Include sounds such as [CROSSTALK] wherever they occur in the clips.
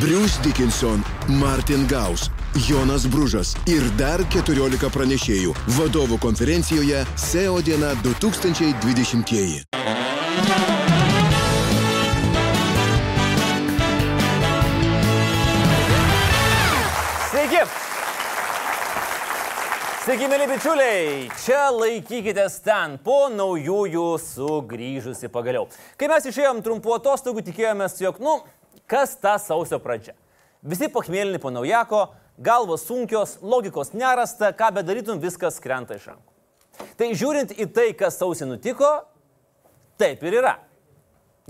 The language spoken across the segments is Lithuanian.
Bruce Dickinson, Martin Gaus, Jonas Bružas ir dar 14 pranešėjų vadovų konferencijoje SEO diena 2020. Sveiki! Sveiki, mėly bičiuliai! Čia laikykitės ten, po naujųjų sugrįžusi pagaliau. Kai mes išėjom trumpu atostogų, tikėjomės, jog, nu, kas ta sausio pradžia. Visi pachmėlini po naujako, galvos sunkios, logikos nerasta, ką bedarytum, viskas krenta iš rankų. Tai žiūrint į tai, kas sausį nutiko, taip ir yra.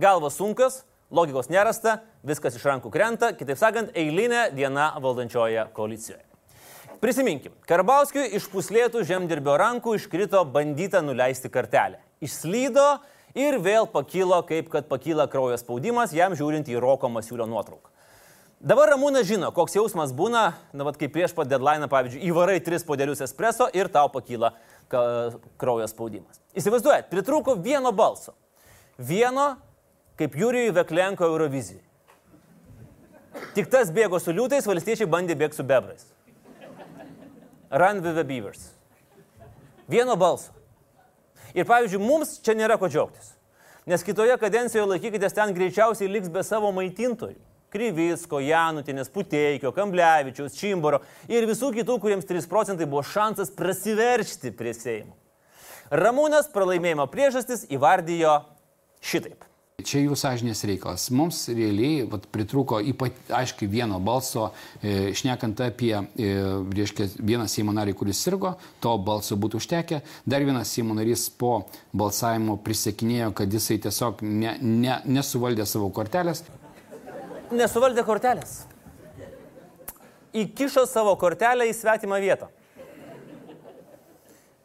Galvos sunkios, logikos nerasta, viskas iš rankų krenta, kitaip sakant, eilinė diena valdančioje koalicijoje. Prisiminkim, Karbauskiui iš puslėtų žemdirbio rankų iškrito bandyta nuleisti kartelę. Išslydo ir vėl pakilo, kaip kad pakyla kraujo spaudimas, jam žiūrint į Roko Masiulio nuotrauką. Dabar Ramūnas žino, koks jausmas būna, na, vat, kaip prieš pat deadline, pavyzdžiui, įvarai tris podelius espreso ir tau pakyla kraujo spaudimas. Įsivaizduojat, pritruko vieno balso. Vieno, kaip Jurijui Veklenko Eurovizijai. Tik tas bėgo su liūtais, valstiečiai bandė bėgti su bebrais. Run with the beavers. Vieno balso. Ir pavyzdžiui, mums čia nėra ko džiaugtis. Nes kitoje kadencijoje laikykitės ten greičiausiai liks be savo maitintojų. Kryvicko, Janutinės, Puteikio, Kamblevičiaus, Čimboro ir visų kitų, kuriems 3 procentai buvo šansas prasiveršti prie Seimo. Ramūnas pralaimėjimo priežastis įvardijo šitaip. Čia jų sąžinės reikalas. Mums realiai vat, pritruko ypat, aiškiai vieno balso, e, šnekant apie, e, reiškia, vieną Seimo narį, kuris sirgo, to balso būtų užtekę. Dar vienas Seimo narys po balsavimo prisiekinėjo, kad jisai tiesiog ne, ne, nesuvaldė savo kortelės. Nesuvaldė kortelės. Įkišo savo kortelę į svetimą vietą.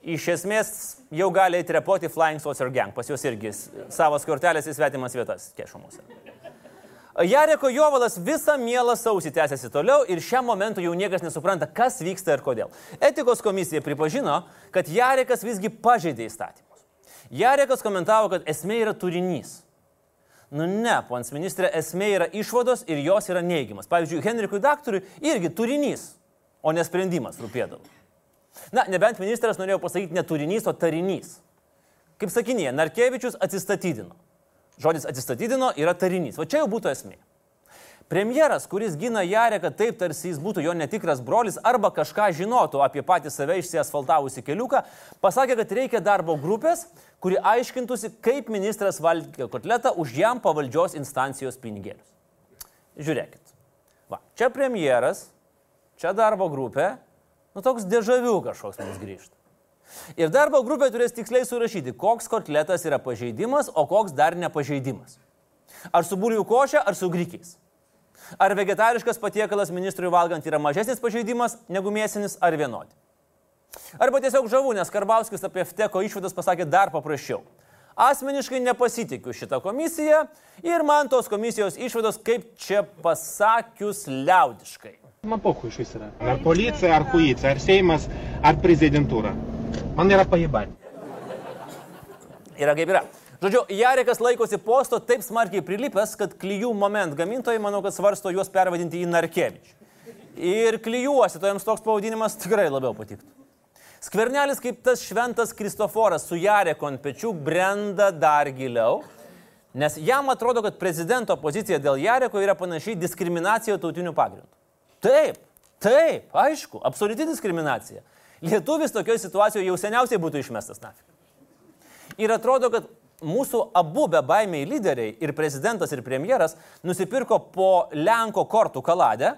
Iš esmės jau gali įtrepoti Flying Saucer Gang, pas juos irgi savas kortelės į svetimas vietas kešamuose. Jareko Jovalas visą mielą sausį tęsiasi toliau ir šiam momentu jau niekas nesupranta, kas vyksta ir kodėl. Etikos komisija pripažino, kad Jarekas visgi pažeidė įstatymus. Jarekas komentavo, kad esmė yra turinys. Nu ne, pons ministrė, esmė yra išvados ir jos yra neigiamas. Pavyzdžiui, Henrikui daktarui irgi turinys, o ne sprendimas rūpėdavo. Na, nebent ministras norėjo pasakyti ne turinys, o tarinys. Kaip sakinėje, Narkevičius atsistatydino. Žodis atsistatydino yra tarinys. O čia jau būtų esmė. Premjeras, kuris gina Jareką taip, tarsi jis būtų jo netikras brolis arba kažką žinotų apie patį save išsiasfaltavusi keliuką, pasakė, kad reikia darbo grupės, kuri aiškintųsi, kaip ministras valgė kotletą už jam pavaldžios instancijos pinigėlius. Žiūrėkit. Va, čia premjeras, čia darbo grupė, nu toks dėžavių kažkoks mums grįžta. Ir darbo grupė turės tiksliai surašyti, koks kotletas yra pažeidimas, o koks dar nepažeidimas. Ar su bulvių košė, ar su grikiais. Ar vegetariškas patiekalas ministrui valgant yra mažesnis pažeidimas negu mėsinis, ar vienodi. Arba tiesiog žavu, nes Karbauskis apie FTeko išvadas pasakė dar paprasčiau. Asmeniškai nepasitikiu šitą komisiją ir man tos komisijos išvados, kaip čia pasakius, liaudiškai. Man pokui iš vis yra. Ar policija, ar huicija, ar Seimas, ar prezidentūra. Man yra pajibat. Yra kaip yra. Žodžiu, Jarekas laikosi posto taip smarkiai prilipęs, kad klyjų moment gamintojai, manau, kad svarsto juos pervadinti į Narkevičių. Ir klyjuositoms toks pavadinimas tikrai labiau patiktų. Skvernelis kaip tas šventas Kristoforas su Jareko ant pečių brenda dar giliau, nes jam atrodo, kad prezidento pozicija dėl Jareko yra panašiai diskriminacija tautinių pagrindų. Taip, taip, aišku, absoliuti diskriminacija. Lietuvis tokioje situacijoje jau seniausiai būtų išmestas nafik. Ir atrodo, kad mūsų abu bebaimiai lyderiai, ir prezidentas, ir premjeras, nusipirko po Lenko kortų kaladę,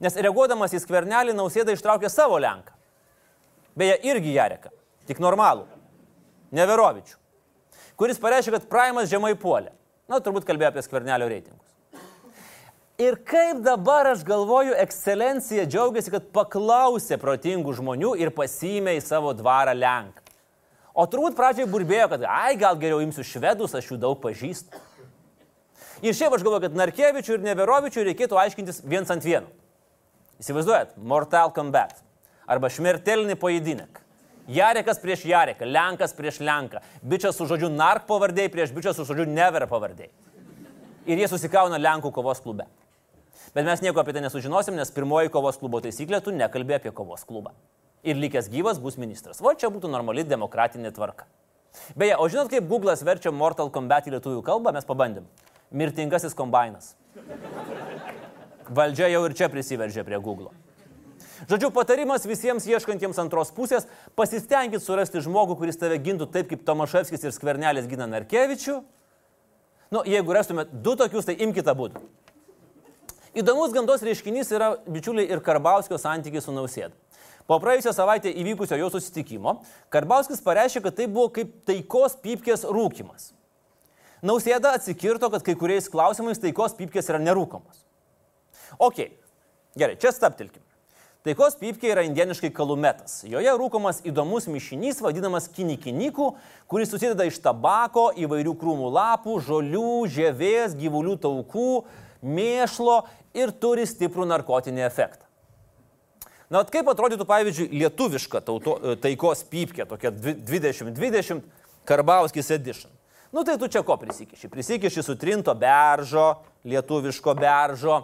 nes reaguodamas į skvernelį nausėdą ištraukė savo Lenką. Beje, irgi Jareką, tik normalų, Neverovičių, kuris pareiškė, kad Praimas žemai puolė. Na, turbūt kalbėjo apie skvernelio reitingus. Ir kaip dabar aš galvoju, ekscelencija džiaugiasi, kad paklausė protingų žmonių ir pasiėmė į savo dvarą Lenką. O turbūt pradžiai burbėjo, kad, ai, gal geriau imsiu švedus, aš jų daug pažįstu. Ir šiaip aš galvoju, kad Narkevičių ir Neverovičių reikėtų aiškintis viens ant vieno. Įsivaizduojat, Mortal Kombat arba Šmertelinį pojedinėk. Jarekas prieš Jareką, Lenkas prieš Lenką, bičias su žodžiu Nark pavardėjai prieš bičias su žodžiu Never pavardėjai. Ir jie susikauna Lenkų kovos klube. Bet mes nieko apie tai nesužinosim, nes pirmoji kovos klubo taisyklė tu nekalbė apie kovos klubą. Ir likęs gyvas bus ministras. O čia būtų normali demokratinė tvarka. Beje, o žinot, kaip Google'as verčia Mortal Kombat į lietuvių kalbą, mes pabandėm. Mirtingasis kombainas. Valdžia jau ir čia prisiveržė prie Google. Žodžiu, patarimas visiems ieškantiems antros pusės - pasistengit surasti žmogų, kuris tave gintų taip, kaip Tomaševskis ir Skvernelis gina Narkevičių. Nu, jeigu rastumėt du tokius, tai imkite būdų. Įdomus gamtos reiškinys yra bičiuliai ir Karbauskio santykiai su Nausėda. Po praėjusią savaitę įvykusio jo susitikimo, Karbauskis pareiškė, kad tai buvo kaip taikos pypkės rūkimas. Nausėda atsikirto, kad kai kuriais klausimais taikos pypkės yra nerūkomos. Ok, gerai, čia staptilkim. Taikos pypkė yra indieniškai kalumetas. Joje rūkomas įdomus mišinys vadinamas kinikinikų, kuris susideda iš tabako, įvairių krūmų lapų, žolių, žievės, gyvulių taukų, mėšlo ir turi stiprų narkotinį efektą. Na, kaip atrodytų, pavyzdžiui, lietuviška tauto, taikos pypkė, tokia 2020 Karbauskis edition. Nu tai tu čia ko prisikiši? Prisikiši sutrinto beržo, lietuviško beržo,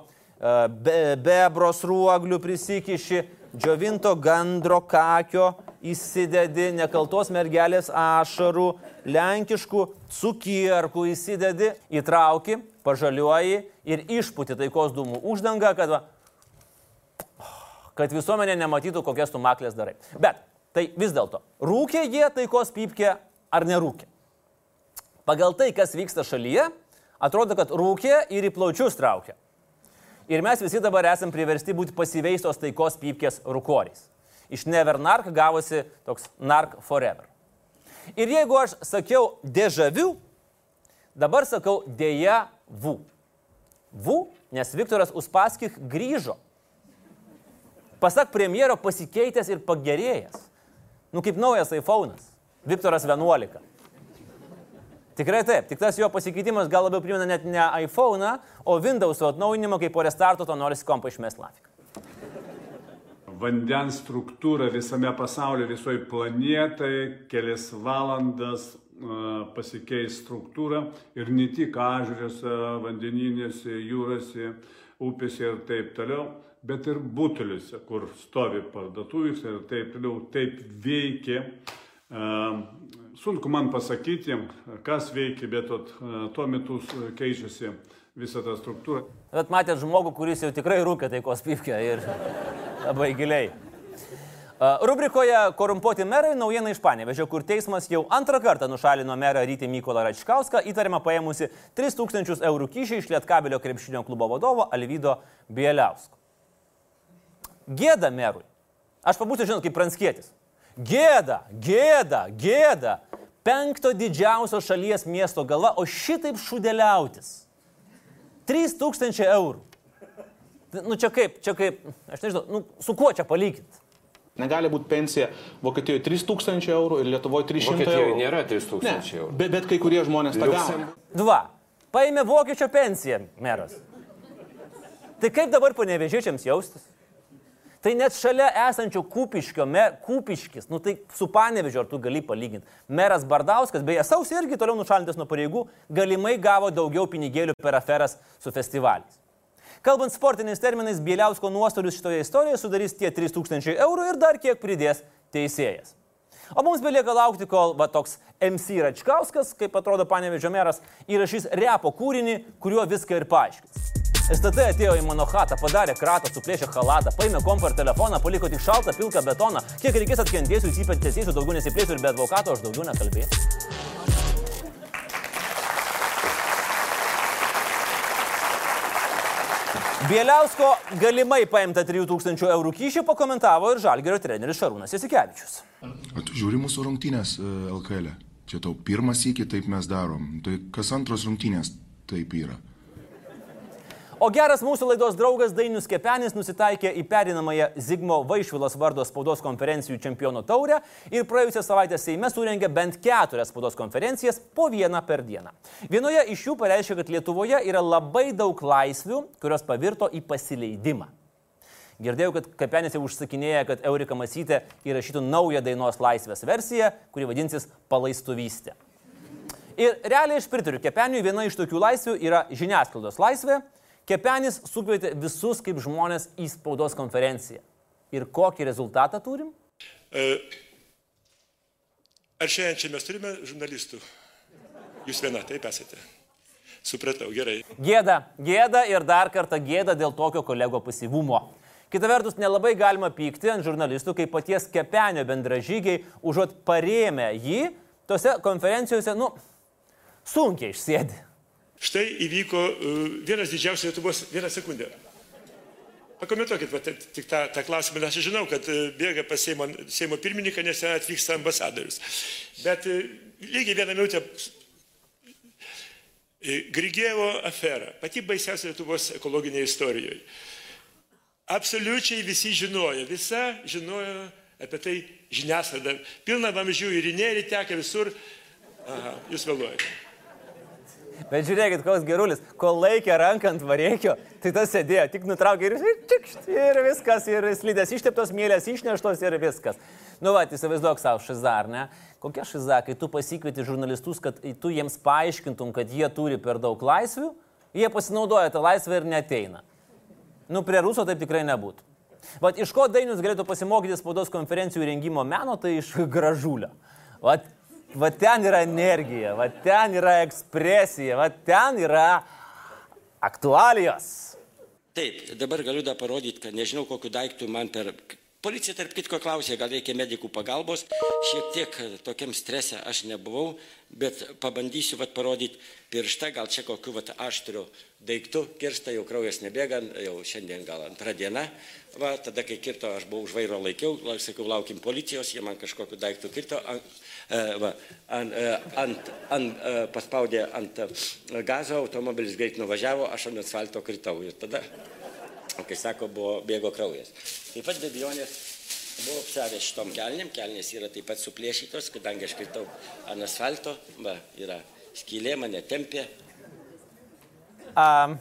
be, bebros ruoglių prisikiši, džiovinto gandro kakio įsidedi, nekaltos mergelės ašarų, lenkiškų cukierkų įsidedi, įtrauki, pažaliuoji ir išputi taikos dūmų uždangą, kad, va, kad visuomenė nematytų, kokias tu maklės darai. Bet tai vis dėlto, rūkė jie taikos pypkė ar nerūkė? Pagal tai, kas vyksta šalyje, atrodo, kad rūkė ir į plaučius traukia. Ir mes visi dabar esam priversti būti pasiveistos taikos pypkės rūkoriais. Iš never nark gavosi toks nark forever. Ir jeigu aš sakiau dėžavių, dabar sakau dėja vu. Vu, nes Viktoras Uspaskich grįžo. Pasak premjero pasikeitęs ir pagerėjęs. Nu kaip naujas iPhone'as. Viktoras 11. Tikrai taip, tik tas jo pasikeitimas gal labiau primena net ne iPhone, o Windows atnaujinimą, kai po restarto to norisi kompą išmest lafiką. Vandens struktūra visame pasaulyje, visoje planetai, kelias valandas pasikeis struktūra ir ne tik ažuriuose, vandeninėse, jūrose, upėse ir taip toliau, bet ir buteliuose, kur stovi parduotuvėse ir taip toliau, taip veikia sunku man pasakyti, kas veikia, bet tuo metu keičiasi visa ta struktūra. Bet matėt žmogų, kuris jau tikrai rūkė taikos pypkę ir labai giliai. Rubrikoje Korumpuoti merai naujiena iš Panevežio, kur teismas jau antrą kartą nušalino merą Rytį Mykolą Račkauską, įtariamą paėmusi 3000 eurų kyšį iš Lietkabelio krepšinio klubo vadovo Alvydo Bieliausko. Gėda merui. Aš pabūsiu, žinot, kaip pranskėtis. Gėda, gėda, gėda. Penkto didžiausio šalies miesto galva, o šitaip šudeliautis. 3000 eurų. Nu čia kaip, čia kaip, aš nežinau, nu, su kuo čia palyginti? Negali būti pensija Vokietijoje 3000 eurų ir Lietuvoje 300 Vokietijoje eurų. nėra 3000 Ne, eurų. bet, bet kai kurie žmonės tą gauna. Dva. Paėmė vokiečio pensiją meras. Tai kaip dabar panevežėčiams jaustis? Tai net šalia esančio Kūpiškio, mer, Kūpiškis, nu tai su Panevežiu ar tu gali palyginti. Meras Bardauskas, beje, sausį irgi toliau nušalintas nuo pareigų, galimai gavo daugiau pinigėlių per aferas su festivaliais. Kalbant sportiniais terminais, Bieliausko nuostolius šitoje istorijoje sudarys tie 3000 eurų ir dar kiek pridės teisėjas. O mums belieka laukti, kol va, toks MC Račkauskas, kaip atrodo Panevežio meras, įrašys repo kūrinį, kuriuo viską ir paaiškins. STT atėjo į mano chatą, padarė kratą, suplėšė halatą, paėmė kompą ir telefoną, paliko tik šaltą pilką betoną. Kiek reikės atkentėsiu, įsipentėsiu, daugiau nesiplėsiu ir be advokato aš daugiau nekalbėsiu. Bieliausko galimai paimta 3000 eurų kyšį pakomentavo ir Žalgerio treneris Šarūnas Jasikevičius. Žiūri mūsų rungtynės LKL. -e. Čia tau pirmas iki taip mes darom. Tai kas antros rungtynės taip yra. O geras mūsų laidos draugas Dainius Kepenis nusitaikė į perinamąją Zigmo Vaišvilos vardo spaudos konferencijų čempionų taurę ir praėjusią savaitę Seime surengė bent keturias spaudos konferencijas po vieną per dieną. Vienoje iš jų pareiškė, kad Lietuvoje yra labai daug laisvių, kurios pavirto į pasileidimą. Girdėjau, kad Kapenis jau užsakinėja, kad Eurika Masytė įrašytų naują dainos laisvės versiją, kuri vadinsis Palaistuvystė. Ir realiai aš pritariu, Kepeniui viena iš tokių laisvių yra žiniasklaidos laisvė, Kepenis sukvietė visus kaip žmonės į spaudos konferenciją. Ir kokį rezultatą turim? E, Ar šiandien čia mes turime žurnalistų? Jūs viena, taip esate. Supratau, gerai. Gėda, gėda ir dar kartą gėda dėl tokio kolego pasyvumo. Kita vertus, nelabai galima pykti ant žurnalistų, kai paties kepenio bendražygiai užuot parėmę jį, tose konferencijose, nu, sunkiai išsėdi. Štai įvyko uh, vienas didžiausias Lietuvos, vieną sekundę. Pakomentuokit va, tik tą, tą klausimą, nes aš žinau, kad uh, bėga pas Seimo, Seimo pirmininką, nes ten atvyksta ambasadorius. Bet uh, lygiai vieną minutę Grigėvo afera, pati baisiausia Lietuvos ekologinėje istorijoje. Absoliučiai visi žinojo, visa žinojo apie tai žiniasklaida. Pilna vamzdžių ir inėlį teka visur. Aha, jūs vėluojate. Bet žiūrėkit, koks gerulis, kol laikė ranką ant varėkio, tai tas sėdėjo, tik nutraukė ir, čikšt, ir viskas, ir slidės išteptos mėlės, išneštos ir viskas. Nu, va, įsivaizduok savo šizar, ne? Kokia šiza, kai tu pasikvieti žurnalistus, kad tu jiems paaiškintum, kad jie turi per daug laisvių, jie pasinaudoja tą laisvę ir neteina. Nu, prie ruso taip tikrai nebūtų. Vat iš ko Dainius galėtų pasimokyti spaudos konferencijų rengimo meno, tai iš gražulio. Vat Va ten yra energija, va ten yra ekspresija, va ten yra aktualijos. Taip, dabar galiu dar parodyti, kad nežinau, kokiu daiktu man per... Policija, tarp kitko, klausė, gal reikia medikų pagalbos. Šiek tiek tokiam strese aš nebuvau, bet pabandysiu vat, parodyti pirštą, gal čia kokiu vat, aštriu daiktu. Kirsta jau kraujas nebėga, jau šiandien gal antrą dieną. Va, tada, kai kirto, aš buvau už vairo laikiau, sakiau, laukim policijos, jie man kažkokiu daiktu kirto. E, va, ant, e, ant, ant, e, paspaudė ant gazo, automobilis greit nuvažiavo, aš ant asfalto kritau ir tada, kai sako, buvo bėgo kraujas. Taip pat be abejonės buvau apsavęs šitom kelnėm, kelnės yra taip pat suplėšytos, kadangi aš kritau ant asfalto, va, yra skylė, mane tempė. Um,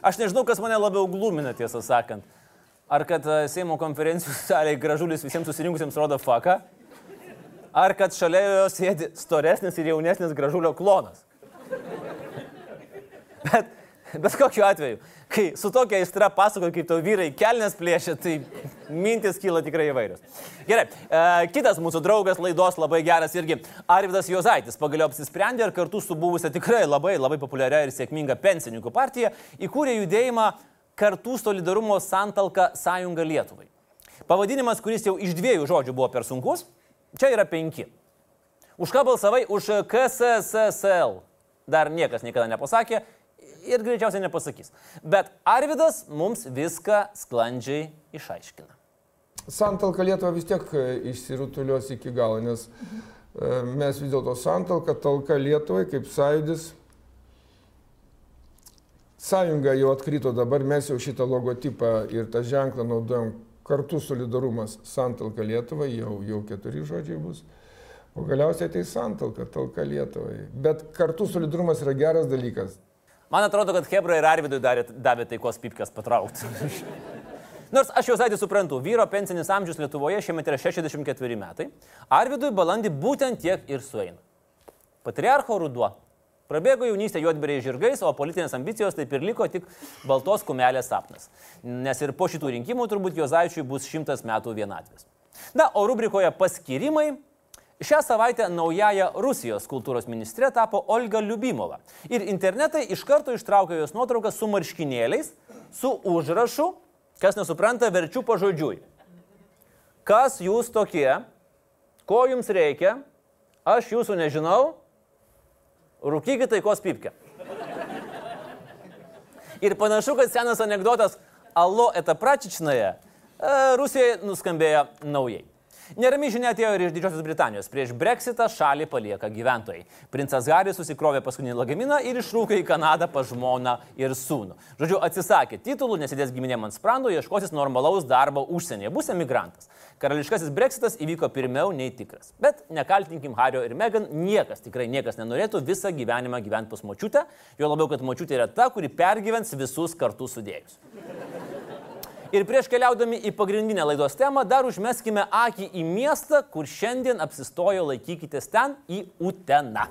aš nežinau, kas mane labiau glumina, tiesą sakant. Ar kad Seimo konferencijų salėje gražulis visiems susirinkusiems rodo faką, ar kad šalia jo sėdi storesnis ir jaunesnis gražulio klonas. Bet, bet kokiu atveju, kai su tokia aistra pasakoju, kaip tau vyrai kelnes plėšia, tai mintis kyla tikrai įvairios. Gerai, e, kitas mūsų draugas laidos labai geras irgi Arvidas Jozaitis pagaliau apsisprendė ir kartu su buvusia tikrai labai labai populiaria ir sėkminga pensininkų partija įkūrė judėjimą kartų solidarumo santalka Sąjunga Lietuvai. Pavadinimas, kuris jau iš dviejų žodžių buvo per sunkus, Čia yra penki. Už ką balsavai? Už KSSL. Dar niekas niekada nepasakė ir greičiausiai nepasakys. Bet Arvidas mums viską sklandžiai išaiškina. Santalka Lietuva vis tiek e, išsirutulios iki galo, nes e, mes vis dėlto santalka, talka Lietuvai kaip sąjūdis. Sąjunga jau atkrito dabar, mes jau šitą logotipą ir tą ženklą naudojam kartu solidarumas santalka Lietuvai, jau, jau keturi žodžiai bus. O galiausiai tai santalka, talka Lietuvai. Bet kartu solidarumas yra geras dalykas. Man atrodo, kad Hebra ir Arvidui davė, davė taikos pipkas patraukti. [LAUGHS] Nors aš jau zaitį suprantu, vyro pensinis amžius Lietuvoje šiemet yra 64 metai, Arvidui balandį būtent tiek ir sueina. Patriarcho ruduo Prabėgo jaunystė juodberiai žirgais, o politinės ambicijos taip ir liko tik baltos kumelės sapnas. Nes ir po šitų rinkimų turbūt Jozaičiui bus šimtas metų vienatvės. Na, o rubrikoje paskirimai Šią savaitę naująją Rusijos kultūros ministrė tapo Olga Liubimova. Ir internetai iš karto ištraukė jos nuotrauką su marškinėliais, su užrašu, kas nesupranta, verčiu pažodžiui. Kas jūs tokie, ko jums reikia, aš jūsų nežinau, Rūkykit taikos pipkę. Ir panašu, kad senas anegdotas Alo etapračičnoje Rusijoje nuskambėjo naujai. Nerami žinia atėjo ir iš Didžiosios Britanijos. Prieš Brexitą šalį palieka gyventojai. Princas Haris susikrovė paskutinį lagaminą ir išrūkė į Kanadą pa žmoną ir sūnų. Žodžiu, atsisakė titulų, nesidės giminėm ant sprando, ieškosis normalaus darbo užsienyje, bus emigrantas. Karališkasis Brexitas įvyko pirmiau nei tikras. Bet nekaltinkim Hario ir Megan, niekas, tikrai niekas nenorėtų visą gyvenimą gyventi pas močiutę, jo labiau, kad močiutė yra ta, kuri pergyvens visus kartu sudėjus. Ir prieš keliaudami į pagrindinę laidos temą dar užmeskime akį į miestą, kur šiandien apsistojo laikykitės ten į Uteną.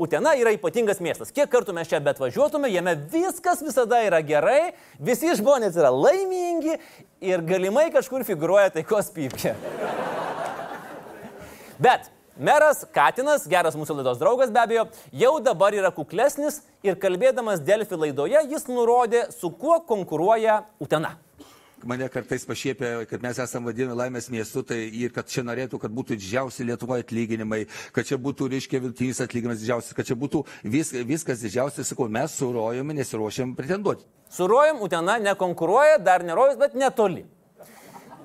Utena yra ypatingas miestas. Kiek kartų mes čia bet važiuotume, jame viskas visada yra gerai, visi žmonės yra laimingi ir galimai kažkur figuruoja taikos pypkė. Bet Meras Katinas, geras mūsų laidos draugas be abejo, jau dabar yra kuklesnis ir kalbėdamas Delfi laidoje jis nurodė, su kuo konkuruoja Utena. Mane kartais pašiepia, kad mes esame vadinami laimės miestu, tai ir kad čia norėtų, kad būtų didžiausi Lietuvoje atlyginimai, kad čia būtų, reiškia, vidutinis atlyginimas didžiausias, kad čia būtų vis, viskas didžiausias, sakau, mes surojame, nesiruošiam pretenduoti. Surojam, Utena nekonkuruoja, dar nerojus, bet netoli.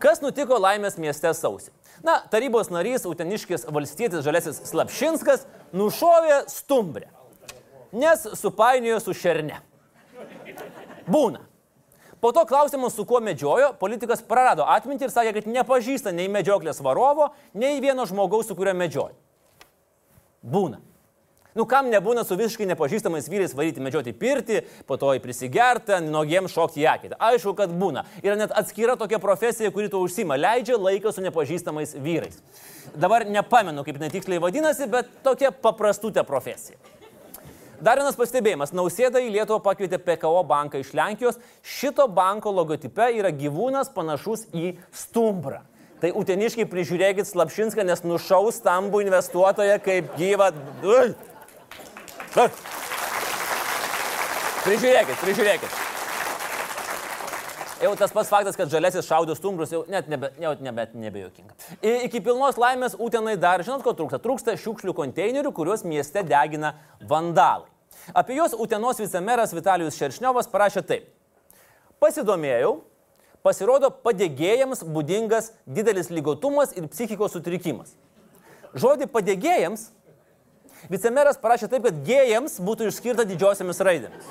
Kas nutiko laimės mieste sausį? Na, tarybos narys, uteniškis valstietis Žalesis Slapšinskas nušovė stumbrę, nes supainiojo su šerne. Būna. Po to klausimas, su kuo medžiojo, politikas prarado atmintį ir sakė, kad nepažįsta nei medžioklės varovo, nei vieno žmogaus, su kuriuo medžiojo. Būna. Nu, kam nebūna su visiškai nepažįstamais vyrais varyti medžioti pirti, po to į prisigertą, nuogiem šokti į akį. Aišku, kad būna. Yra net atskira tokia profesija, kuri to užsima. Leidžia laiką su nepažįstamais vyrais. Dabar nepamenu, kaip netiksliai vadinasi, bet tokia paprastutė profesija. Dar vienas pastebėjimas. Nausėda į Lietuvą pakvietė PKO banką iš Lenkijos. Šito banko logotipe yra gyvūnas panašus į stumbrą. Tai uteniškai prižiūrėkit Slapšinską, nes nušaus stambų investuotoją kaip gyvą. Prižiūrėkit, prižiūrėkit. Jau tas pats faktas, kad žalesis šaudo stumbrus, jau net nebe, jau nebe, nebejokinga. Iki pilnos laimės Utenai dar, žinot, ko trūksta? Trūksta šiukšlių konteinerių, kuriuos mieste degina vandalai. Apie juos Utenos vicemeras Vitalijus Šeršniovas parašė taip. Pasidomėjau, pasirodo padėgėjams būdingas didelis lygotumas ir psichikos sutrikimas. Žodį padėgėjams Vicemeras parašė taip, kad gėjams būtų išskirta didžiosiamis raidėmis.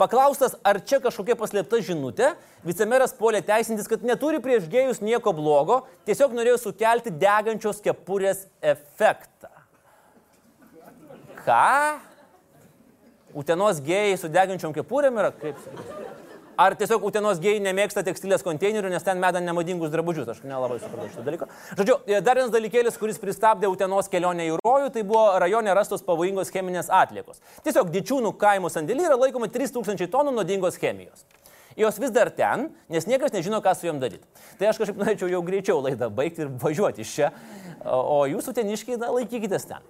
Paklaustas, ar čia kažkokia paslėpta žinutė, vicemeras puolė teisintis, kad neturi prieš gėjus nieko blogo, tiesiog norėjo sukelti degančios kepurės efektą. Ką? Utenos gėjai su degančiom kepurėm yra kaip? Ar tiesiog Utenos gėjai nemėgsta tekstilės konteinerių, nes ten meda nemadingus drabužius, aš nelabai supratau šitą dalyką. Žodžiu, e, dar vienas dalykėlis, kuris pristabdė Utenos kelionę į rojų, tai buvo rajone rastos pavojingos cheminės atliekos. Tiesiog didžiūnų kaimo sandėlį yra laikoma 3000 tonų nuodingos chemijos. Jos vis dar ten, nes niekas nežino, ką su jom daryti. Tai aš kažkaip norėčiau jau greičiau laidą baigti ir važiuoti iš čia, o jūs uteniškiai, na, laikykitės ten.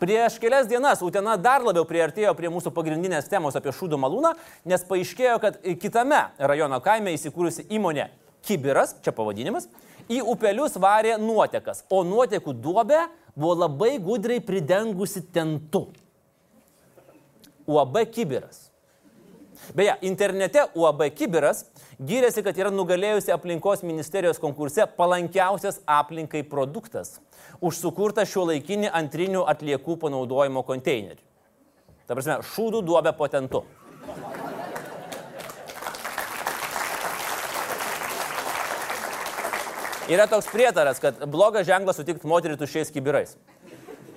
Prieš kelias dienas Utena dar labiau priartėjo prie mūsų pagrindinės temos apie šūdų malūną, nes paaiškėjo, kad kitame rajono kaime įsikūrusi įmonė Kibiras, čia pavadinimas, į upelius varė nuotekas, o nuotekų duobė buvo labai gudriai pridengusi tentu. UAB Kibiras. Beje, internete UAB Kibiras gyrėsi, kad yra nugalėjusi aplinkos ministerijos konkurse palankiausias aplinkai produktas už sukurtą šio laikinį antrinių atliekų panaudojimo konteinerį. Ta prasme, šūdų duobę potentu. Yra toks prietaras, kad blogas ženklas sutikti moterį tušiais kibirais.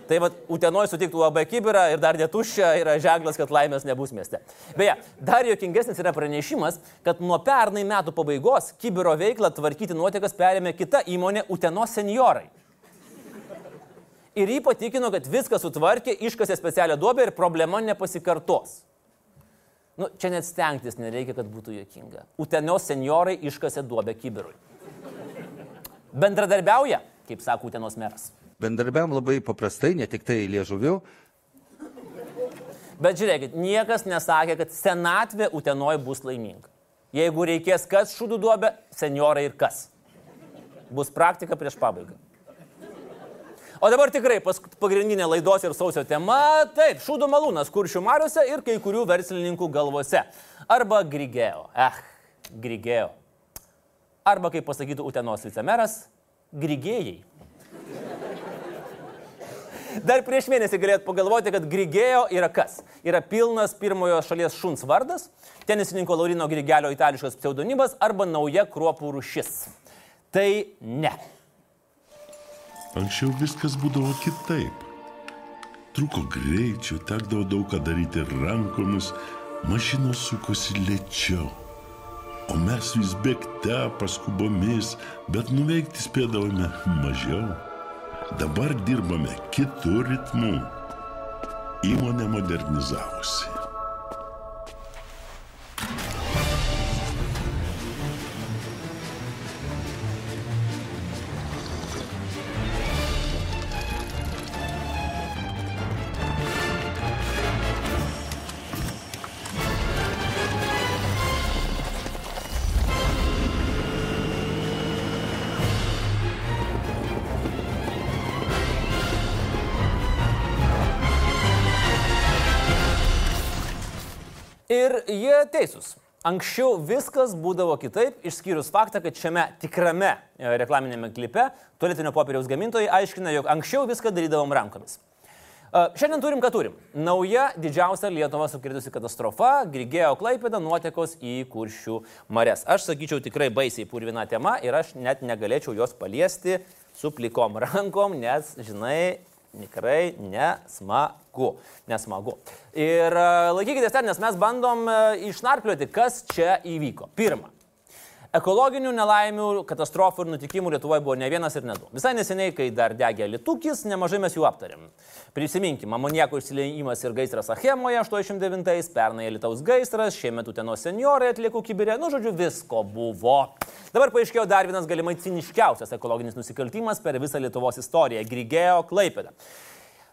Tai vad, Utenoj sutiktų UAB kibirą ir dar netuščia yra ženklas, kad laimės nebus mieste. Beje, dar jokingesnis yra pranešimas, kad nuo pernai metų pabaigos kibiro veiklą tvarkyti nuotekas perėmė kita įmonė Utenos seniorai. Ir jį patikino, kad viską sutvarkė, iškasė specialią duobę ir problema nepasikartos. Nu, čia net stengtis nereikia, kad būtų jokinga. Utenios seniorai iškasė duobę kibirui. Bendradarbiauja, kaip sako Utenos meras. Bendarbiam labai paprastai, ne tik tai liežuviu. Bet žiūrėkit, niekas nesakė, kad senatvė Utenoj bus laiminga. Jeigu reikės kas šūdų duobę, seniorai ir kas. Bus praktika prieš pabaigą. O dabar tikrai pagrindinė laidos ir sausio tema - taip, šūdų malūnas kuršių mariuose ir kai kurių verslininkų galvose. Arba grigėjo. Eh, grigėjo. Arba, kaip pasakytų Utenos vicemeras, grigėjai. Dar prieš mėnesį galėt pagalvoti, kad Grigėjo yra kas? Yra pilnas pirmojo šalies šuns vardas, tenisininko Laurino Grigelio itališkas pseudonimas arba nauja kruopų rušis. Tai ne. Anksčiau viskas būdavo kitaip. Truko greičiau, tekdavo daug ką daryti rankomis, mašinos sukosi lėčiau. O mes vis bėgte paskubomis, bet nuveikti spėdavome mažiau. Dabar dirbame kitų ritmų. Įmonė modernizavosi. Ir jie teisūs. Anksčiau viskas būdavo kitaip, išskyrus faktą, kad šiame tikrame e, reklaminėme klipe tualetinio popieriaus gamintojai aiškina, jog anksčiau viską darydavom rankomis. E, Šiandien turim, ką turim. Nauja didžiausia Lietuvą sukritusi katastrofa - Grigėjo Klaipėda nuotekos į kuršių mares. Aš sakyčiau tikrai baisiai purvina tema ir aš net negalėčiau jos paliesti su plikom rankom, nes, žinai, tikrai nesmagu. Nesmagu. Ir e, laikykitės ten, nes mes bandom e, išnarplioti, kas čia įvyko. Pirma. Ekologinių nelaimių, katastrofų ir nutikimų Lietuvoje buvo ne vienas ir ne du. Visai neseniai, kai dar degė Litukis, nemažai mes jų aptarėm. Prisiminkime, amoniako išsiliejimas ir gaisras Achemoje 89-ais, pernai Lietuvos gaisras, šiemet Utenos seniorai atliekų kibirė, nu žodžiu, visko buvo. Dabar paaiškėjo dar vienas galimai ciniškiausias ekologinis nusikaltimas per visą Lietuvos istoriją - Grigėjo Klaipėda.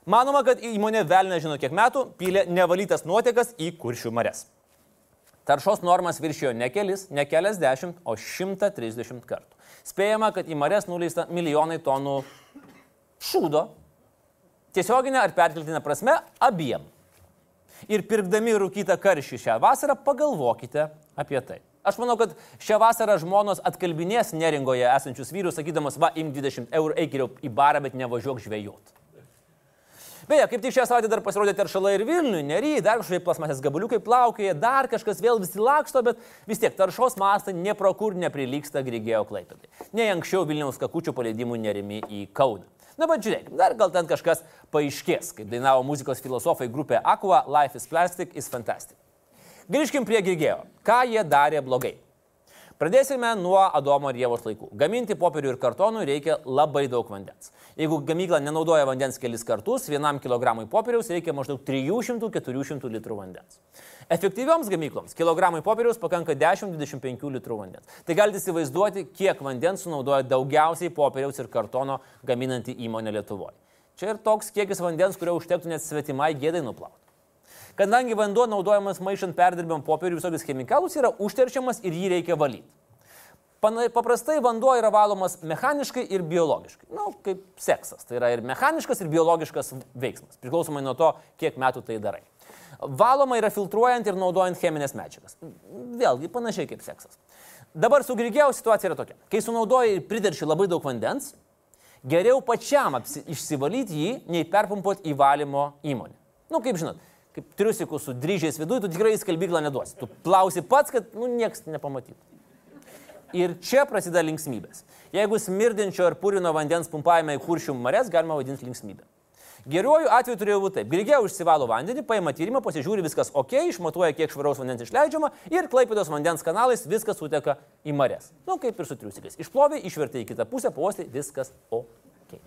Manoma, kad įmonė vėl nežino kiek metų pylė nevalytas nuotekas į kuršių mares. Taršos normas viršijo ne kelis, ne keliasdešimt, o 130 kartų. Spėjama, kad į mares nuleista milijonai tonų šūdo, tiesioginė ar perkeltinė prasme, abiem. Ir pirkdami rūkytą karšį šią vasarą, pagalvokite apie tai. Aš manau, kad šią vasarą žmonos atkalbinės neringoje esančius vyrus, sakydamas, va, imk 20 eurų, eik geriau į barą, bet nevažiuok žvejot. Beje, kaip tik šią savaitę dar pasirodė teršalai ir Vilniui, nery, dar kažkokie plasmasės gabaliukai plaukioja, dar kažkas vėl visi laksto, bet vis tiek taršos mastai neprokur neprilyksta Grigėjo klaipėdai. Nei anksčiau Vilniaus kakučių paleidimų nerimi į Kauną. Na, bet žiūrėk, dar gal ten kažkas paaiškės, kaip dainavo muzikos filosofai grupė Aqua, Life is Plastic is Fantastic. Grįžkim prie Grigėjo. Ką jie darė blogai? Pradėsime nuo Adomo ir Jėvos laikų. Gaminti popierių ir kartonų reikia labai daug vandens. Jeigu gamykla nenaudoja vandens kelis kartus, vienam kilogramui popieriaus reikia maždaug 300-400 litrų vandens. Efektyvioms gamykloms kilogramui popieriaus pakanka 10-25 litrų vandens. Tai galite įsivaizduoti, kiek vandens sunaudoja daugiausiai popieriaus ir kartono gaminanti įmonė Lietuvoje. Čia ir toks kiekis vandens, kurio užtektų net svetimai gėdai nuplauti. Kadangi vanduo naudojamas maišant perdirbėm popierių visokius chemikalus, yra užteršiamas ir jį reikia valyti. Paprastai vanduo yra valomas mechaniškai ir biologiškai. Na, nu, kaip seksas. Tai yra ir mechaniškas, ir biologiškas veiksmas. Priklausomai nuo to, kiek metų tai darai. Valoma yra filtruojant ir naudojant cheminės medžiagas. Vėlgi panašiai kaip seksas. Dabar su grigėjo situacija yra tokia. Kai sunaudoji ir priderši labai daug vandens, geriau pačiam apsi, išsivalyti jį, nei perpumpuoti į valymo įmonę. Na, nu, kaip žinot, kaip triusikų su dryžiais viduje, tu tikrai į skalbyklą neduosi. Tu plausi pats, kad, nu, nieks nepamatytų. Ir čia prasideda linksmybės. Jeigu smirdinčio ir purino vandens pumpavime į kuršių mares galima vadinti linksmybę. Geruoju atveju turėjo būti taip. Grigė užsivalo vandenį, paima tyrimą, pasižiūri viskas ok, išmatuoja, kiek švaraus vandens išleidžiama ir klaipėdos vandens kanalais viskas suteka į mares. Na, nu, kaip ir su triusikais. Išplovė, išvertė į kitą pusę, postė, viskas ok.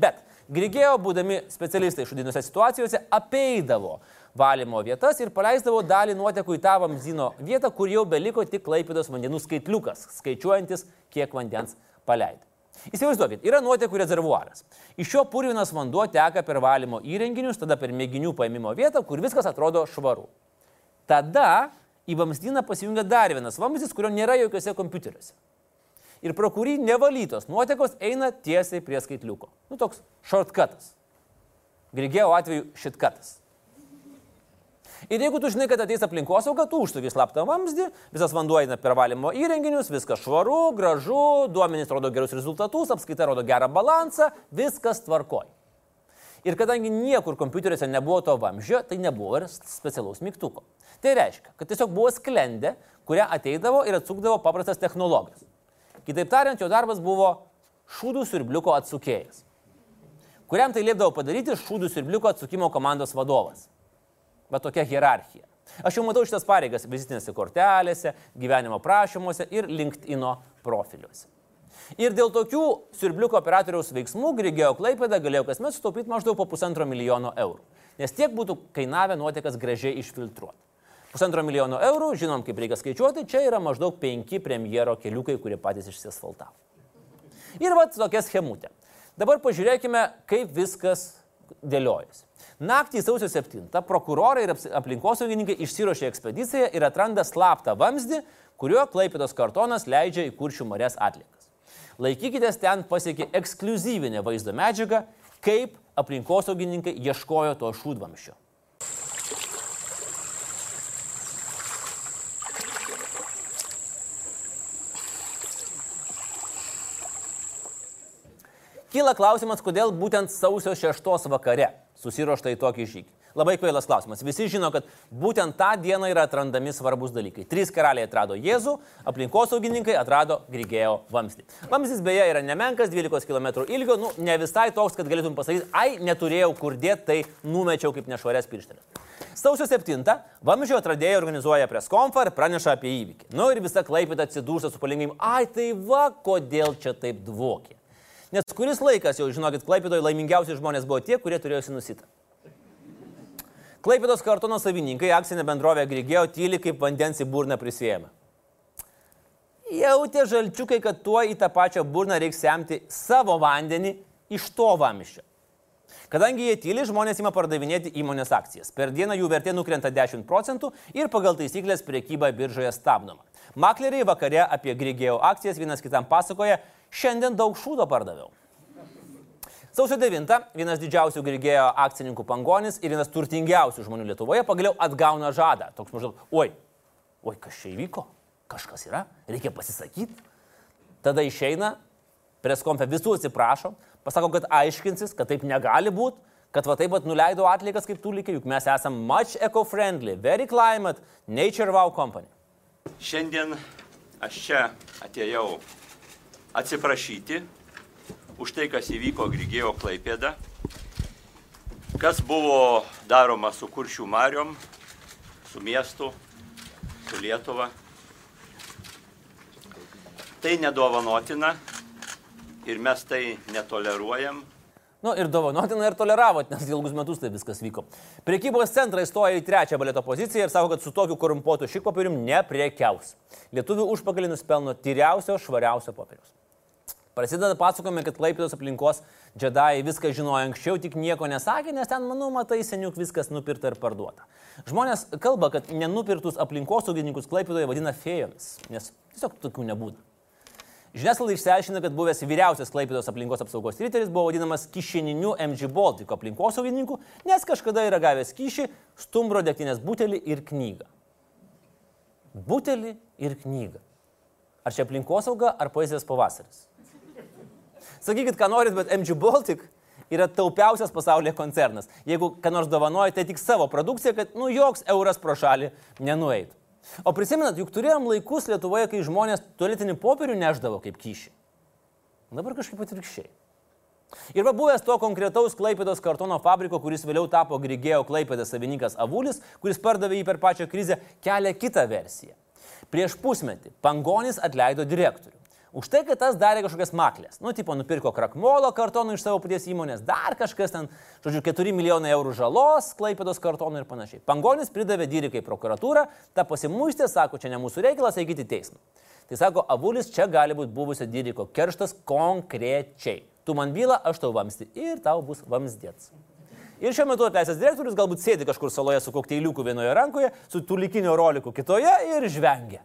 Bet Grigėjo, būdami specialistai šudinose situacijose, apeidavo valymo vietas ir paleisdavo dalį nuotekų į tą vamzino vietą, kur jau beliko tik klaipėdos vandenų skaitliukas, skaičiuojantis, kiek vandens paleidė. Įsivaizduokit, yra nuotekų rezervuaras. Iš jo purvinas vanduo teka per valymo įrenginius, tada per mėginių paėmimo vietą, kur viskas atrodo švaru. Tada į vamzdyną pasijungia dar vienas vamzdis, kurio nėra jokiuose kompiuteriuose ir pro kurį nevalytos nuotekos eina tiesiai prie skaitliuko. Nu toks shortcutas. Grigėjo atveju šitkatas. Ir jeigu tu žinai, kad ateis aplinkosauga, tu užsuki slaptą vamzdį, visas vanduo eina per valymo įrenginius, viskas švaru, gražu, duomenys rodo gerus rezultatus, apskaita rodo gerą balansą, viskas tvarkoj. Ir kadangi niekur kompiuteriuose nebuvo to vamzdžio, tai nebuvo ir specialaus mygtuko. Tai reiškia, kad tiesiog buvo sklendė, kurią ateidavo ir atsukdavo paprastas technologijas. Kitaip tariant, jo darbas buvo šūdų siurbliuko atsukėjas, kuriam tai liepdavo padaryti šūdų siurbliuko atsukimo komandos vadovas. Bet tokia hierarchija. Aš jau matau šitas pareigas vizitinėse kortelėse, gyvenimo prašymuose ir LinkedIn profiliuose. Ir dėl tokių siurbliuko operatoriaus veiksmų Grigėjo Klaipėda galėjo kasmet sutaupyti maždaug po pusantro milijono eurų. Nes tiek būtų kainavę nuotekas gražiai išfiltruoti. Pusantro milijono eurų, žinom, kaip reikia skaičiuoti, čia yra maždaug penki premjero keliukai, kurie patys išsiasfaltavo. Ir va tokia schemutė. Dabar pažiūrėkime, kaip viskas dėliojasi. Naktį sausio 7 prokurorai ir aplinkosaugininkai išsirošė ekspediciją ir atranda slaptą vamzdį, kuriuo Klaipėdos kartonas leidžia į kuršių marės atlikas. Laikykitės, ten pasiekė ekskluzyvinė vaizdo medžiaga, kaip aplinkosaugininkai ieškojo to šūdvamščio. Kyla klausimas, kodėl būtent sausio 6 vakare susirošta į tokį žygį. Labai kvailas klausimas. Visi žino, kad būtent tą dieną yra atrandami svarbus dalykai. Trys karaliai atrado Jėzų, aplinkosaugininkai atrado Grigėjo vamzdį. Vamzdis beje yra nemenkas, 12 km ilgio, nu, ne visai toks, kad galėtum pasakyti, ai, neturėjau kur dėti, tai numečiau kaip nešvarės pirštelės. Sausio 7 vamzdžio atradėjai organizuoja preskonfą ir praneša apie įvykį. Nu ir visa klaipėta atsidūrsta su palengvimu, ai tai va, kodėl čia taip dvokė. Nes kuris laikas jau, žinokit, Klaipėdoje laimingiausi žmonės buvo tie, kurie turėjosi nusitą. Klaipėdos kartono savininkai akcinė bendrovė Grigėjo tyli kaip vandens į burną prisėmė. Jautė žalčiukai, kad tuo į tą pačią burną reiks semti savo vandenį iš to vamiščio. Kadangi jie tyli, žmonės ima pardavinėti įmonės akcijas. Per dieną jų vertė nukrenta 10 procentų ir pagal taisyklės priekyba biržoje stabdoma. Makleriai vakare apie Grigėjo akcijas vienas kitam pasakoja, šiandien daug šūdo pardaviau. Sausio 9 vienas didžiausių Grigėjo akcininkų pangonis ir vienas turtingiausių žmonių Lietuvoje pagaliau atgauna žadą. Toks maždaug, oi, oi, kas čia įvyko? Kažkas yra, reikia pasisakyti. Tada išeina, preskonfe visų atsiprašo, pasako, kad aiškinsis, kad taip negali būti, kad va taip pat nuleido atlikas kaip tūlikai, juk mes esame much eco-friendly, very climate, nature wow company. Šiandien aš čia atėjau atsiprašyti už tai, kas įvyko Grigėjo Klaipėda, kas buvo daroma su kuršių mariom, su miestu, su Lietuva. Tai nedovanotina ir mes tai netoleruojam Nu ir dovanotina ir toleravot, nes ilgus metus tai viskas vyko. Priekybos centrai stoja į trečią baleto poziciją ir sako, kad su tokiu korumpuotu šik popierium nepriekiaus. Lietuvių užpakalį nuspelno tyriausio, švariausio popieriaus. Prasideda pasakojame, kad Klaipėdos aplinkos džedai viską žinojo anksčiau, tik nieko nesakė, nes ten, manau, matai, seniuk viskas nupirta ir parduota. Žmonės kalba, kad nenupirtus aplinkosaugininkus Klaipėdoje vadina fėjomis, nes tiesiog tokių nebūna. Žiniasklaida išsiaiškina, kad buvęs vyriausias Klaipėdos aplinkos apsaugos ryteris buvo vadinamas kišeniniu MG Baltic aplinkosaugininku, nes kažkada yra gavęs kyšį, stumbro degtinės butelį ir knygą. Butelį ir knygą. Ar čia aplinkosauga, ar poezijos pavasaris? Sakykit, ką norit, bet MG Baltic yra taupiausias pasaulyje koncernas. Jeigu ką nors dovanoja, tai tik savo produkciją, kad nu joks euras pro šalį nenueitų. O prisimenat, juk turėjom laikus Lietuvoje, kai žmonės tualetinį popierių neždavo kaip kyšį. Dabar kažkaip atvirkščiai. Ir va buvęs to konkretaus Klaipėdos kartono fabriko, kuris vėliau tapo Grigėjo Klaipėdas savininkas Avulis, kuris pardavė jį per pačią krizę, kelia kitą versiją. Prieš pusmetį Pangonis atleido direktorių. Už tai, kad tas darė kažkokias maklės. Nu, tipo, nupirko krakmolo kartonų iš savo paties įmonės, dar kažkas ten, žodžiu, 4 milijonai eurų žalos, klaipėdos kartonų ir panašiai. Pangonis pridavė dyrikai prokuratūrą, ta pasimuistė, sako, čia ne mūsų reikalas, eikite į teismą. Tai sako, avulis čia gali būti buvusio dyriko kerštas konkrečiai. Tu man bylą, aš tau vamsti ir tau bus vamsdėts. Ir šiuo metu atleisęs direktorius galbūt sėdi kažkur saloje su kokteiliuku vienoje rankoje, su tulikinio roliku kitoje ir žvengia.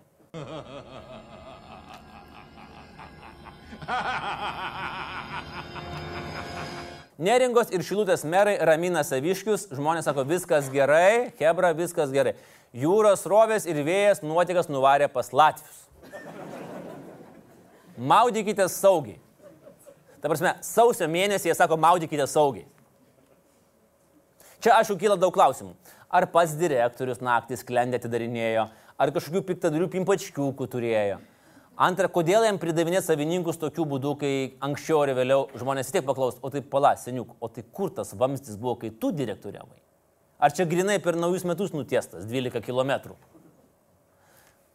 [LAUGHS] Neringos ir Šilutės merai ramina saviškius, žmonės sako, viskas gerai, Hebra, viskas gerai. Jūros rovės ir vėjas nuotikas nuvarė pas Latvius. Maudykite saugiai. Ta prasme, sausio mėnesį jie sako, maudykite saugiai. Čia aišku kyla daug klausimų. Ar pats direktorius naktį sklendė atidarinėjo, ar kažkokių piktadarių pimpačkiukų turėjo. Antra, kodėl jam pridavinė savininkus tokiu būdu, kai anksčiau ar vėliau žmonės vis tiek paklaus, o tai pala, seniuk, o tai kur tas vamstis buvo, kai tu direktoriavai? Ar čia grinai per naujus metus nutiestas 12 km?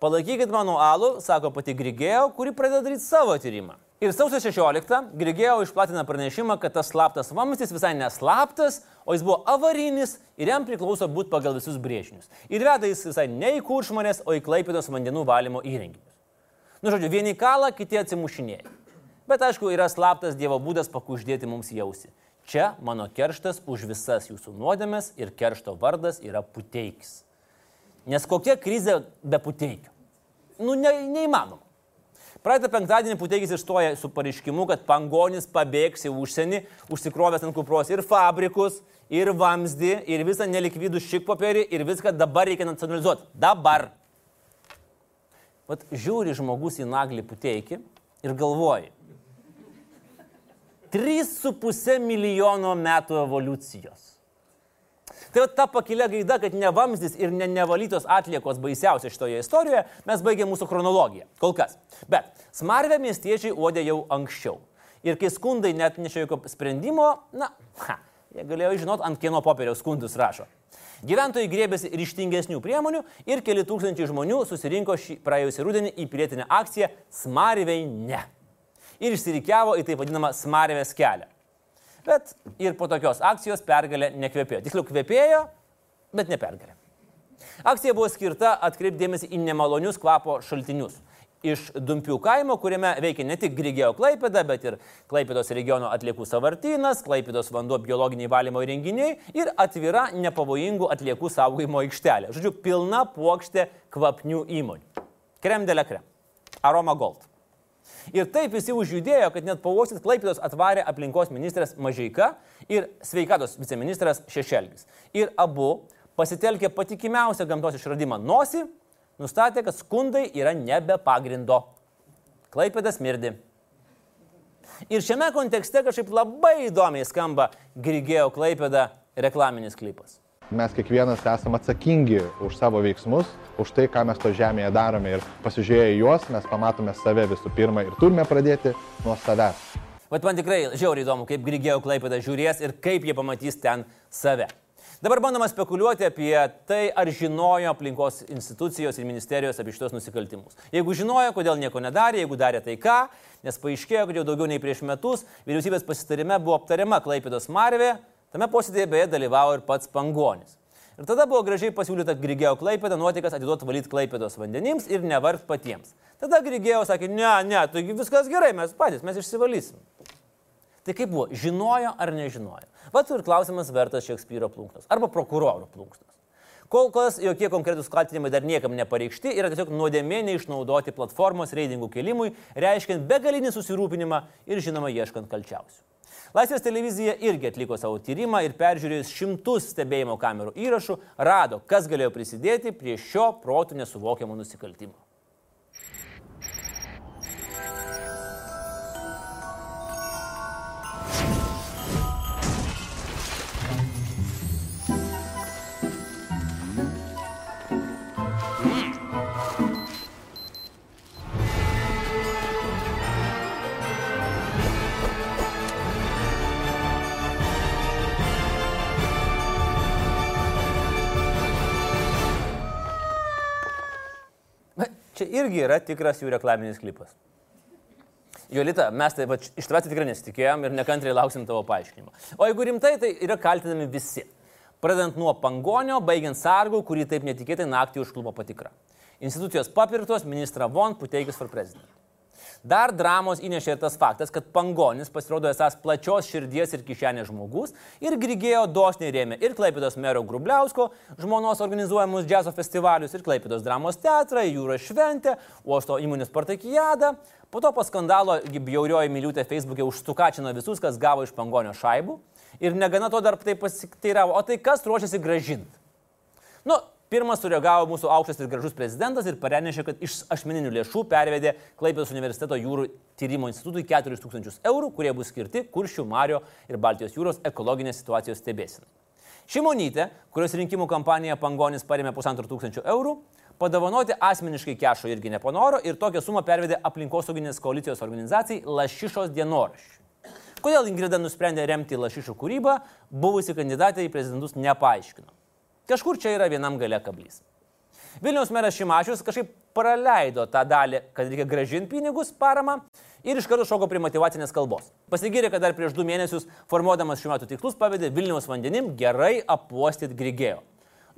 Palaikykit mano alų, sako pati Grigėjo, kuri pradeda daryti savo tyrimą. Ir sausio 16 Grigėjo išplatina pranešimą, kad tas slaptas vamzdis visai neslaptas, o jis buvo avarinis ir jam priklauso būti pagal visus brėžinius. Ir veda jis visai ne į kuršmanės, o į klaipėdos vandenų valymo įrenginius. Nu, žodžiu, vieni kalą, kiti atsimušinėja. Bet aišku, yra slaptas Dievo būdas pakuždėti mums jausi. Čia mano kerštas už visas jūsų nuodėmės ir keršto vardas yra puteikis. Nes kokia krizė be puteikio? Nu, ne, neįmanoma. Praeitą penktadienį Puteikis išstoja su pareiškimu, kad Pangonis pabėgs į užsienį, užsikrovęs ant kupros ir fabrikus, ir vamzdį, ir visą nelikvidų šikpapierį, ir viską dabar reikia nacionalizuoti. Dabar. Vat žiūri žmogus į naglį Puteikį ir galvoji. 3,5 milijono metų evoliucijos. Tai va ta pakilia gaida, kad ne vamzdis ir ne nevalytos atliekos baisiausia šitoje istorijoje, mes baigėme mūsų chronologiją. Kol kas. Bet smarvę miestiečiai uodė jau anksčiau. Ir kai skundai net nešė jokio sprendimo, na, ha, jie galėjo žinot, ant kieno popieriaus skundus rašo. Gyventojai grėbėsi ryštingesnių priemonių ir keli tūkstančiai žmonių susirinko šį praėjusį rudenį į pilietinę akciją Smarvei ne. Ir išsirikiavo į taip vadinamą Smarvės kelią. Bet ir po tokios akcijos pergalė nekvepėjo. Tiksliau, kvepėjo, bet ne pergalė. Akcija buvo skirta atkreipdėmėsi į nemalonius kvapo šaltinius. Iš Dumpių kaimo, kuriame veikia ne tik Grigėjo Klaipėda, bet ir Klaipėdos regiono atliekų savartynas, Klaipėdos vanduo biologiniai valymo įrenginiai ir atvira nepavojingų atliekų saugojimo aikštelė. Žodžiu, pilna plokštė kvapnių įmonių. Krem de la krem. Aroma Gold. Ir taip visi užjudėjo, kad net pavosit Klaipėdos atvarė aplinkos ministras Mažeika ir sveikatos viceministras Šešelgis. Ir abu pasitelkė patikimiausią gamtos išradimą nosį, nustatė, kad skundai yra nebe pagrindo. Klaipėdas mirdi. Ir šiame kontekste kažkaip labai įdomiai skamba Grigėjo Klaipėda reklaminis klipas. Mes kiekvienas esame atsakingi už savo veiksmus, už tai, ką mes to žemėje darome ir pasižiūrėję juos, mes pamatome save visų pirma ir turime pradėti nuo savęs. Bet man tikrai žiauriai įdomu, kaip Grigėjo Klaipėda žiūrės ir kaip jie pamatys ten save. Dabar bandoma spekuliuoti apie tai, ar žinojo aplinkos institucijos ir ministerijos apie šitos nusikaltimus. Jeigu žinojo, kodėl nieko nedarė, jeigu darė tai ką, nes paaiškėjo, kad jau daugiau nei prieš metus vyriausybės pasitarime buvo aptariama Klaipėdos Marvė, tame posėdėje beje dalyvavo ir pats Pangonis. Ir tada buvo gražiai pasiūlyta Grigėjo Klaipėda nuotikas atiduoti valyti Klaipėdos vandenims ir nevargt patiems. Tada Grigėjo sakė, ne, ne, taigi viskas gerai, mes patys, mes išsivalysim. Tai kaip buvo, žinojo ar nežinojo? Vat ir klausimas vertas Šekspyro plunksnos arba prokuroro plunksnos. Kol kas jokie konkretūs kaltinimai dar niekam nepareikšti, yra tiesiog nuodėmė neišnaudoti platformos reitingų kelimui, reiškiant begalinį susirūpinimą ir žinoma ieškant kalčiausių. Laisvės televizija irgi atliko savo tyrimą ir peržiūrėjus šimtus stebėjimo kamerų įrašų, rado, kas galėjo prisidėti prie šio protų nesuvokiamo nusikaltimo. Irgi yra tikras jų reklaminis klipas. Jolita, mes taip pat iš tavęs tikrai nesitikėjom ir nekantriai lauksim tavo paaiškinimo. O jeigu rimtai, tai yra kaltinami visi. Pradedant nuo pangonio, baigiant sargų, kurį taip netikėtai naktį užklupo patikra. Institucijos papirtos, ministra Von, puteikis for president. Dar dramos įnešė ir tas faktas, kad Pangonis pasirodo esas plačios širdies ir kišenės žmogus ir Grigėjo dosniai rėmė ir Klaipėdos mero Grubliausko, žmonos organizuojamus džiazo festivalius, ir Klaipėdos dramos teatrą, jūros šventę, uosto įmonės partakijadą. Po to po skandalo bjaurioji miliutė Facebook'e užstukačino visus, kas gavo iš Pangonio šaibų. Ir negana to dar taip pasiteiravo, o tai kas ruošiasi gražinti? Nu, Pirmas sureagavo mūsų aukštas ir gražus prezidentas ir pareiškė, kad iš asmeninių lėšų pervedė Klaipėdos universiteto jūrų tyrimo institutui 4000 eurų, kurie bus skirti Kuršių, Mario ir Baltijos jūros ekologinės situacijos stebėsinai. Šimonytė, kurios rinkimų kampaniją Pangonis parėmė pusantrų tūkstančių eurų, padovanoti asmeniškai kešo irgi nepanoro ir tokią sumą pervedė aplinkosauginės koalicijos organizacijai Lašišos dienoraščiui. Kodėl Ingrida nusprendė remti Lašišų kūrybą, buvusi kandidatė į prezidentus nepaaiškino. Kažkur čia yra vienam gale kablys. Vilniaus meras Šimašius kažkaip praleido tą dalį, kad reikia gražinti pinigus paramą ir iš karto šoko prie motivacinės kalbos. Pasigyrė, kad dar prieš du mėnesius formuodamas šiuo metu tikslus pavedė Vilniaus vandenim gerai apuostyti Grigėjo.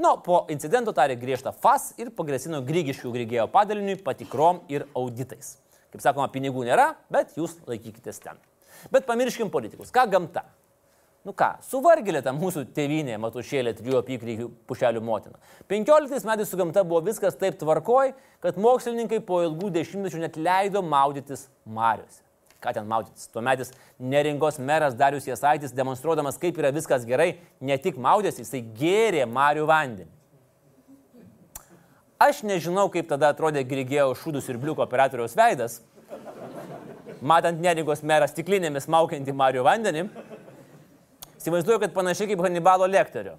Nu, po incidento tarė griežtą FAS ir pagrasino Grygiškių Grigėjo padaliniui patikrom ir auditais. Kaip sakoma, pinigų nėra, bet jūs laikykitės ten. Bet pamirškim politikus. Ką gamta? Nu ką, suvargėlė ta mūsų tėvynė, matušėlė, trijų apykrygių pušelių motina. 15 metais su gamta buvo viskas taip tvarkoj, kad mokslininkai po ilgų dešimtmečių net leido maudytis mariuose. Ką ten maudytis? Tuometis neringos meras Darius Jasaitis, demonstruodamas, kaip yra viskas gerai, ne tik maudėsi, jisai gėrė marių vandenį. Aš nežinau, kaip tada atrodė Grigėjo šūdus ir bliuko operatoriaus veidas, matant neringos merą stiklinėmis maukiantį marių vandenį. Įsivaizduoju, kad panašiai kaip Hannibalo lektorio.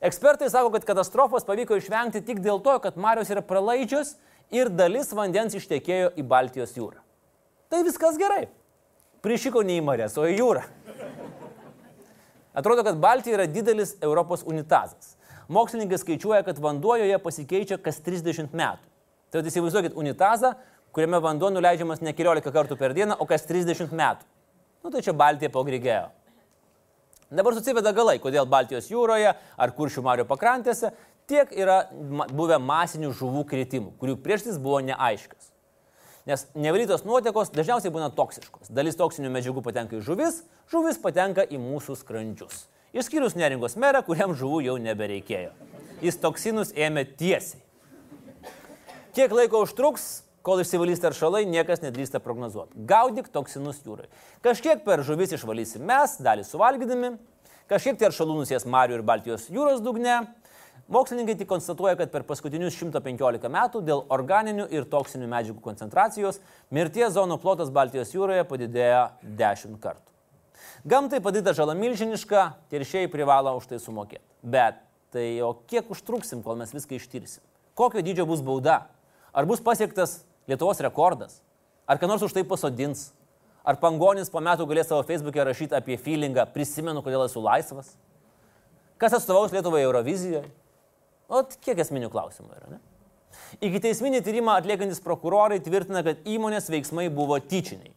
Ekspertai sako, kad katastrofos pavyko išvengti tik dėl to, kad Marijos yra pralaidžios ir dalis vandens ištekėjo į Baltijos jūrą. Tai viskas gerai. Prišiko ne į Marės, o į jūrą. Atrodo, kad Baltija yra didelis Europos unitazas. Mokslininkai skaičiuoja, kad vanduo joje pasikeičia kas 30 metų. Tai įsivaizduokit unitazą, kuriame vanduo nuleidžiamas ne keliolika kartų per dieną, o kas 30 metų. Nu tai čia Baltija po Grigėjo. Dabar susiveda galai, kodėl Baltijos jūroje ar kuršių marių pakrantėse tiek yra buvę masinių žuvų kritimų, kurių priežastis buvo neaiškios. Nes nevalytos nuotekos dažniausiai būna toksiškos. Dalis toksinių medžiagų patenka į žuvis, žuvis patenka į mūsų skrandžius. Išskyrus neringos merą, kuriam žuvų jau nebereikėjo. Jis toksinus ėmė tiesiai. Kiek laiko užtruks, Kol išsivalys teršalai, niekas nedrįsta prognozuoti. Gaudyk toksinus jūrai. Kažkiek per žuvis išvalysim mes, dalį suvalgydami, kažkiek teršalų nusies Marijų ir Baltijos jūros dugne. Mokslininkai tik konstatuoja, kad per paskutinius 115 metų dėl organinių ir toksinių medžiagų koncentracijos mirties zonų plotas Baltijos jūroje padidėjo 10 kartų. Gamtai padaryta žala milžiniška, teršėjai privalo už tai sumokėti. Bet tai o kiek užtruksim, kol mes viską ištirsim? Kokio dydžio bus bauda? Ar bus pasiektas Lietuvos rekordas? Ar ką nors už tai pasodins? Ar Pangonis po metų galės savo Facebook'e rašyti apie feelingą, prisimenu, kodėl esu laisvas? Kas atstovaus Lietuvai Eurovizijoje? O kiek esminių klausimų yra, ne? Iki teisminį tyrimą atliekantis prokurorai tvirtina, kad įmonės veiksmai buvo tyčiniai.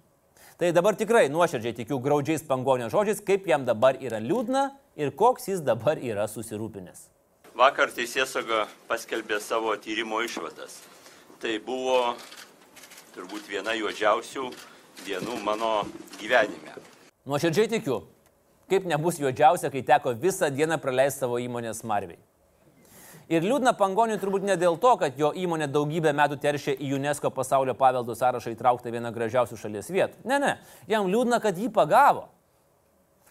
Tai dabar tikrai nuoširdžiai tikiu graudžiais pangonio žodžiais, kaip jam dabar yra liūdna ir koks jis dabar yra susirūpinęs. Vakar teisėsauga paskelbė savo tyrimo išvadas. Tai buvo turbūt viena juodžiausių dienų mano gyvenime. Nuoširdžiai tikiu, kaip nebus juodžiausia, kai teko visą dieną praleisti savo įmonės marviai. Ir liūdna Pangoniui turbūt ne dėl to, kad jo įmonė daugybę metų teršė į UNESCO pasaulio paveldų sąrašą įtrauktą vieną gražiausių šalies vietų. Ne, ne, jam liūdna, kad jį pagavo.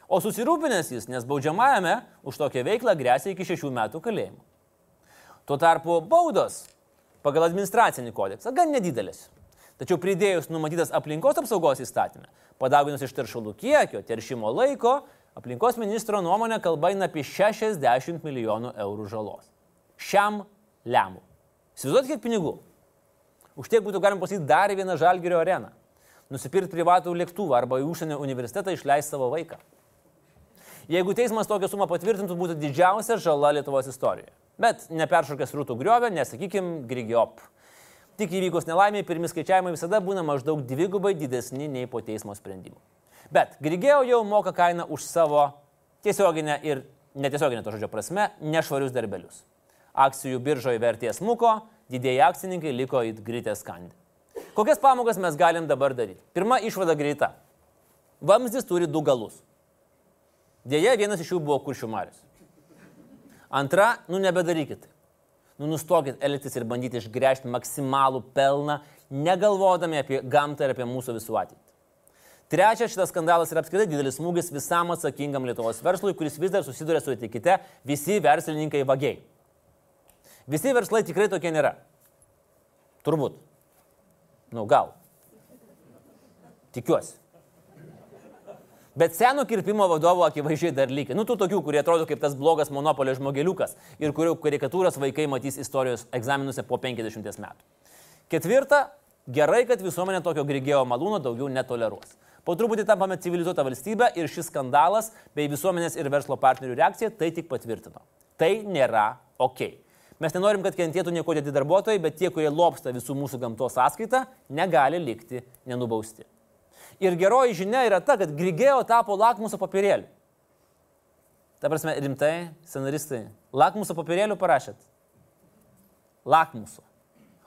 O susirūpinęs jis, nes baudžiamajame už tokią veiklą grėsia iki šešių metų kalėjimo. Tuo tarpu baudos pagal administracinį kodeksą gan nedidelis. Tačiau pridėjus numatytas aplinkos apsaugos įstatymę, padauginus iš teršalų kiekio, teršimo laiko, aplinkos ministro nuomonė kalba eina apie 60 milijonų eurų žalos. Šiam lemų. Įsivaizduot kiek pinigų. Už tiek būtų galima pasakyti dar vieną žalgerio areną. Nusipirkti privatų lėktuvą arba į užsienio universitetą išleisti savo vaiką. Jeigu teismas tokią sumą patvirtintų, būtų didžiausia žala Lietuvos istorijoje. Bet neperšokęs rūtų griovę, nesakykim, grigiop. Tik įvykus nelaimiai, pirmi skaičiavimai visada būna maždaug dvigubai didesni nei po teismo sprendimų. Bet Grigėjo jau moka kainą už savo tiesioginę ir netiesioginę to žodžio prasme nešvarius darbelius. Akcijų biržoje vertės muko, didėjai akcininkai liko į gritę skandį. Kokias pamokas mes galim dabar daryti? Pirma išvada greita. Vamzdis turi du galus. Dėja, vienas iš jų buvo kuršių marius. Antra, nu nebedarykit nu nustokit elgtis ir bandyti išgręžti maksimalų pelną, negalvodami apie gamtą ir apie mūsų visų ateitį. Trečia, šitas skandalas yra apskritai didelis smūgis visam atsakingam Lietuvos verslui, kuris vis dar susiduria su etikete visi verslininkai vagiai. Visi verslai tikrai tokie nėra. Turbūt. Nu, gal. Tikiuosi. Bet seno kirpimo vadovo akivaizdžiai dar lygiai. Nu, tų tokių, kurie atrodo kaip tas blogas monopolio žmogeliukas ir kurių karikatūras vaikai matys istorijos egzaminuose po 50 metų. Ketvirta, gerai, kad visuomenė tokio grigėjo malūno daugiau netoleruos. Po truputį tampame civilizuotą valstybę ir šis skandalas bei visuomenės ir verslo partnerių reakcija tai tik patvirtino. Tai nėra Ok. Mes nenorim, kad kentėtų nieko dėti darbuotojai, bet tie, kurie lopsta visų mūsų gamtos sąskaitą, negali likti nenubausti. Ir geroji žinia yra ta, kad Grigėjo tapo lakmuso papirėliu. Ta prasme, rimtai, scenaristai, lakmuso papirėlių parašėt? Lakmuso.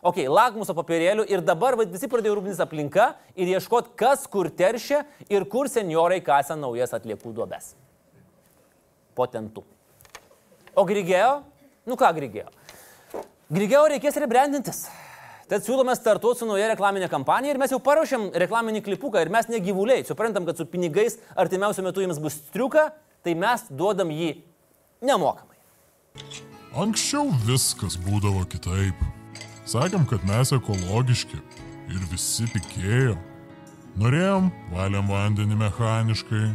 Ok, lakmuso papirėlių ir dabar va, visi pradėjo rūpintis aplinka ir ieškoti, kas kur teršia ir kur seniorai kasa naujas atliekų duobes. Potentų. O Grigėjo? Nu ką Grigėjo? Grigėjo reikės rebrandintis. Tad siūlome startuoti su nauja reklaminė kampanija ir mes jau paruošėm reklaminį klipuką ir mes ne gyvuliai. Suprantam, kad su pinigais artimiausiu metu jums bus striuka, tai mes duodam jį nemokamai. Anksčiau viskas būdavo kitaip. Sakėm, kad mes ekologiški ir visi tikėjo. Norėjom, valėm vandenį mechaniškai,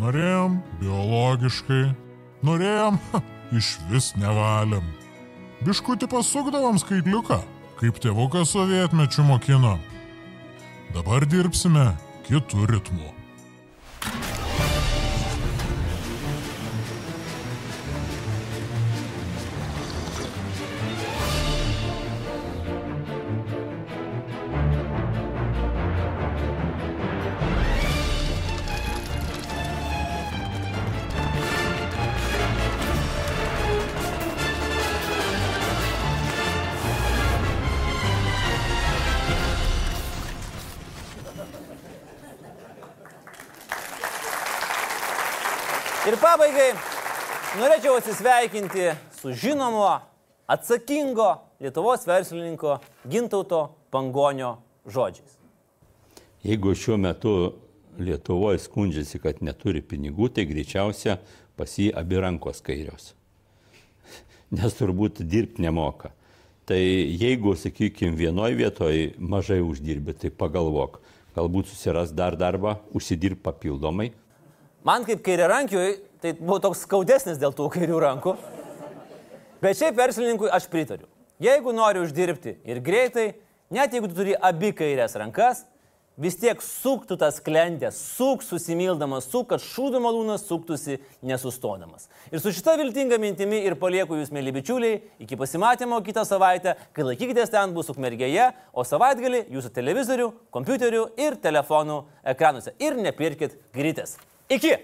norėjom biologiškai, norėjom, ha, iš vis nevalėm. Biškutį pasukdavom skaitliuką, kaip tėvukas sovietmečių mokino. Dabar dirbsime kitų ritmų. Norėčiau atsisveikinti su žinomo, atsakingo Lietuvos verslininko Gintauto Pangonio žodžiais. Jeigu šiuo metu Lietuvoje skundžiasi, kad neturi pinigų, tai greičiausia pas jį abi rankos kairios. [LAUGHS] Nes turbūt dirbti nemoka. Tai jeigu, sakykime, vienoje vietoje mažai uždirbi, tai pagalvok, galbūt susiras dar darbą, užsidirb papildomai. Man kaip kairė rankiui, tai buvo toks skaudesnis dėl tų kairių rankų. Bet šiaip verslininkui aš pritariu. Jeigu nori uždirbti ir greitai, net jeigu tu turi abi kairės rankas, vis tiek suktų tas klentės, suk susimildamas, suk, kad šūdo malūnas suktųsi nesustodamas. Ir su šita viltinga mintimi ir palieku jūs, mėly bičiuliai, iki pasimatymo kitą savaitę, kai laikykitės ten bus ukmergėje, o savaitgalį jūsų televizorių, kompiuterių ir telefonų ekranuose. Ir nepirkit grytės. Iki!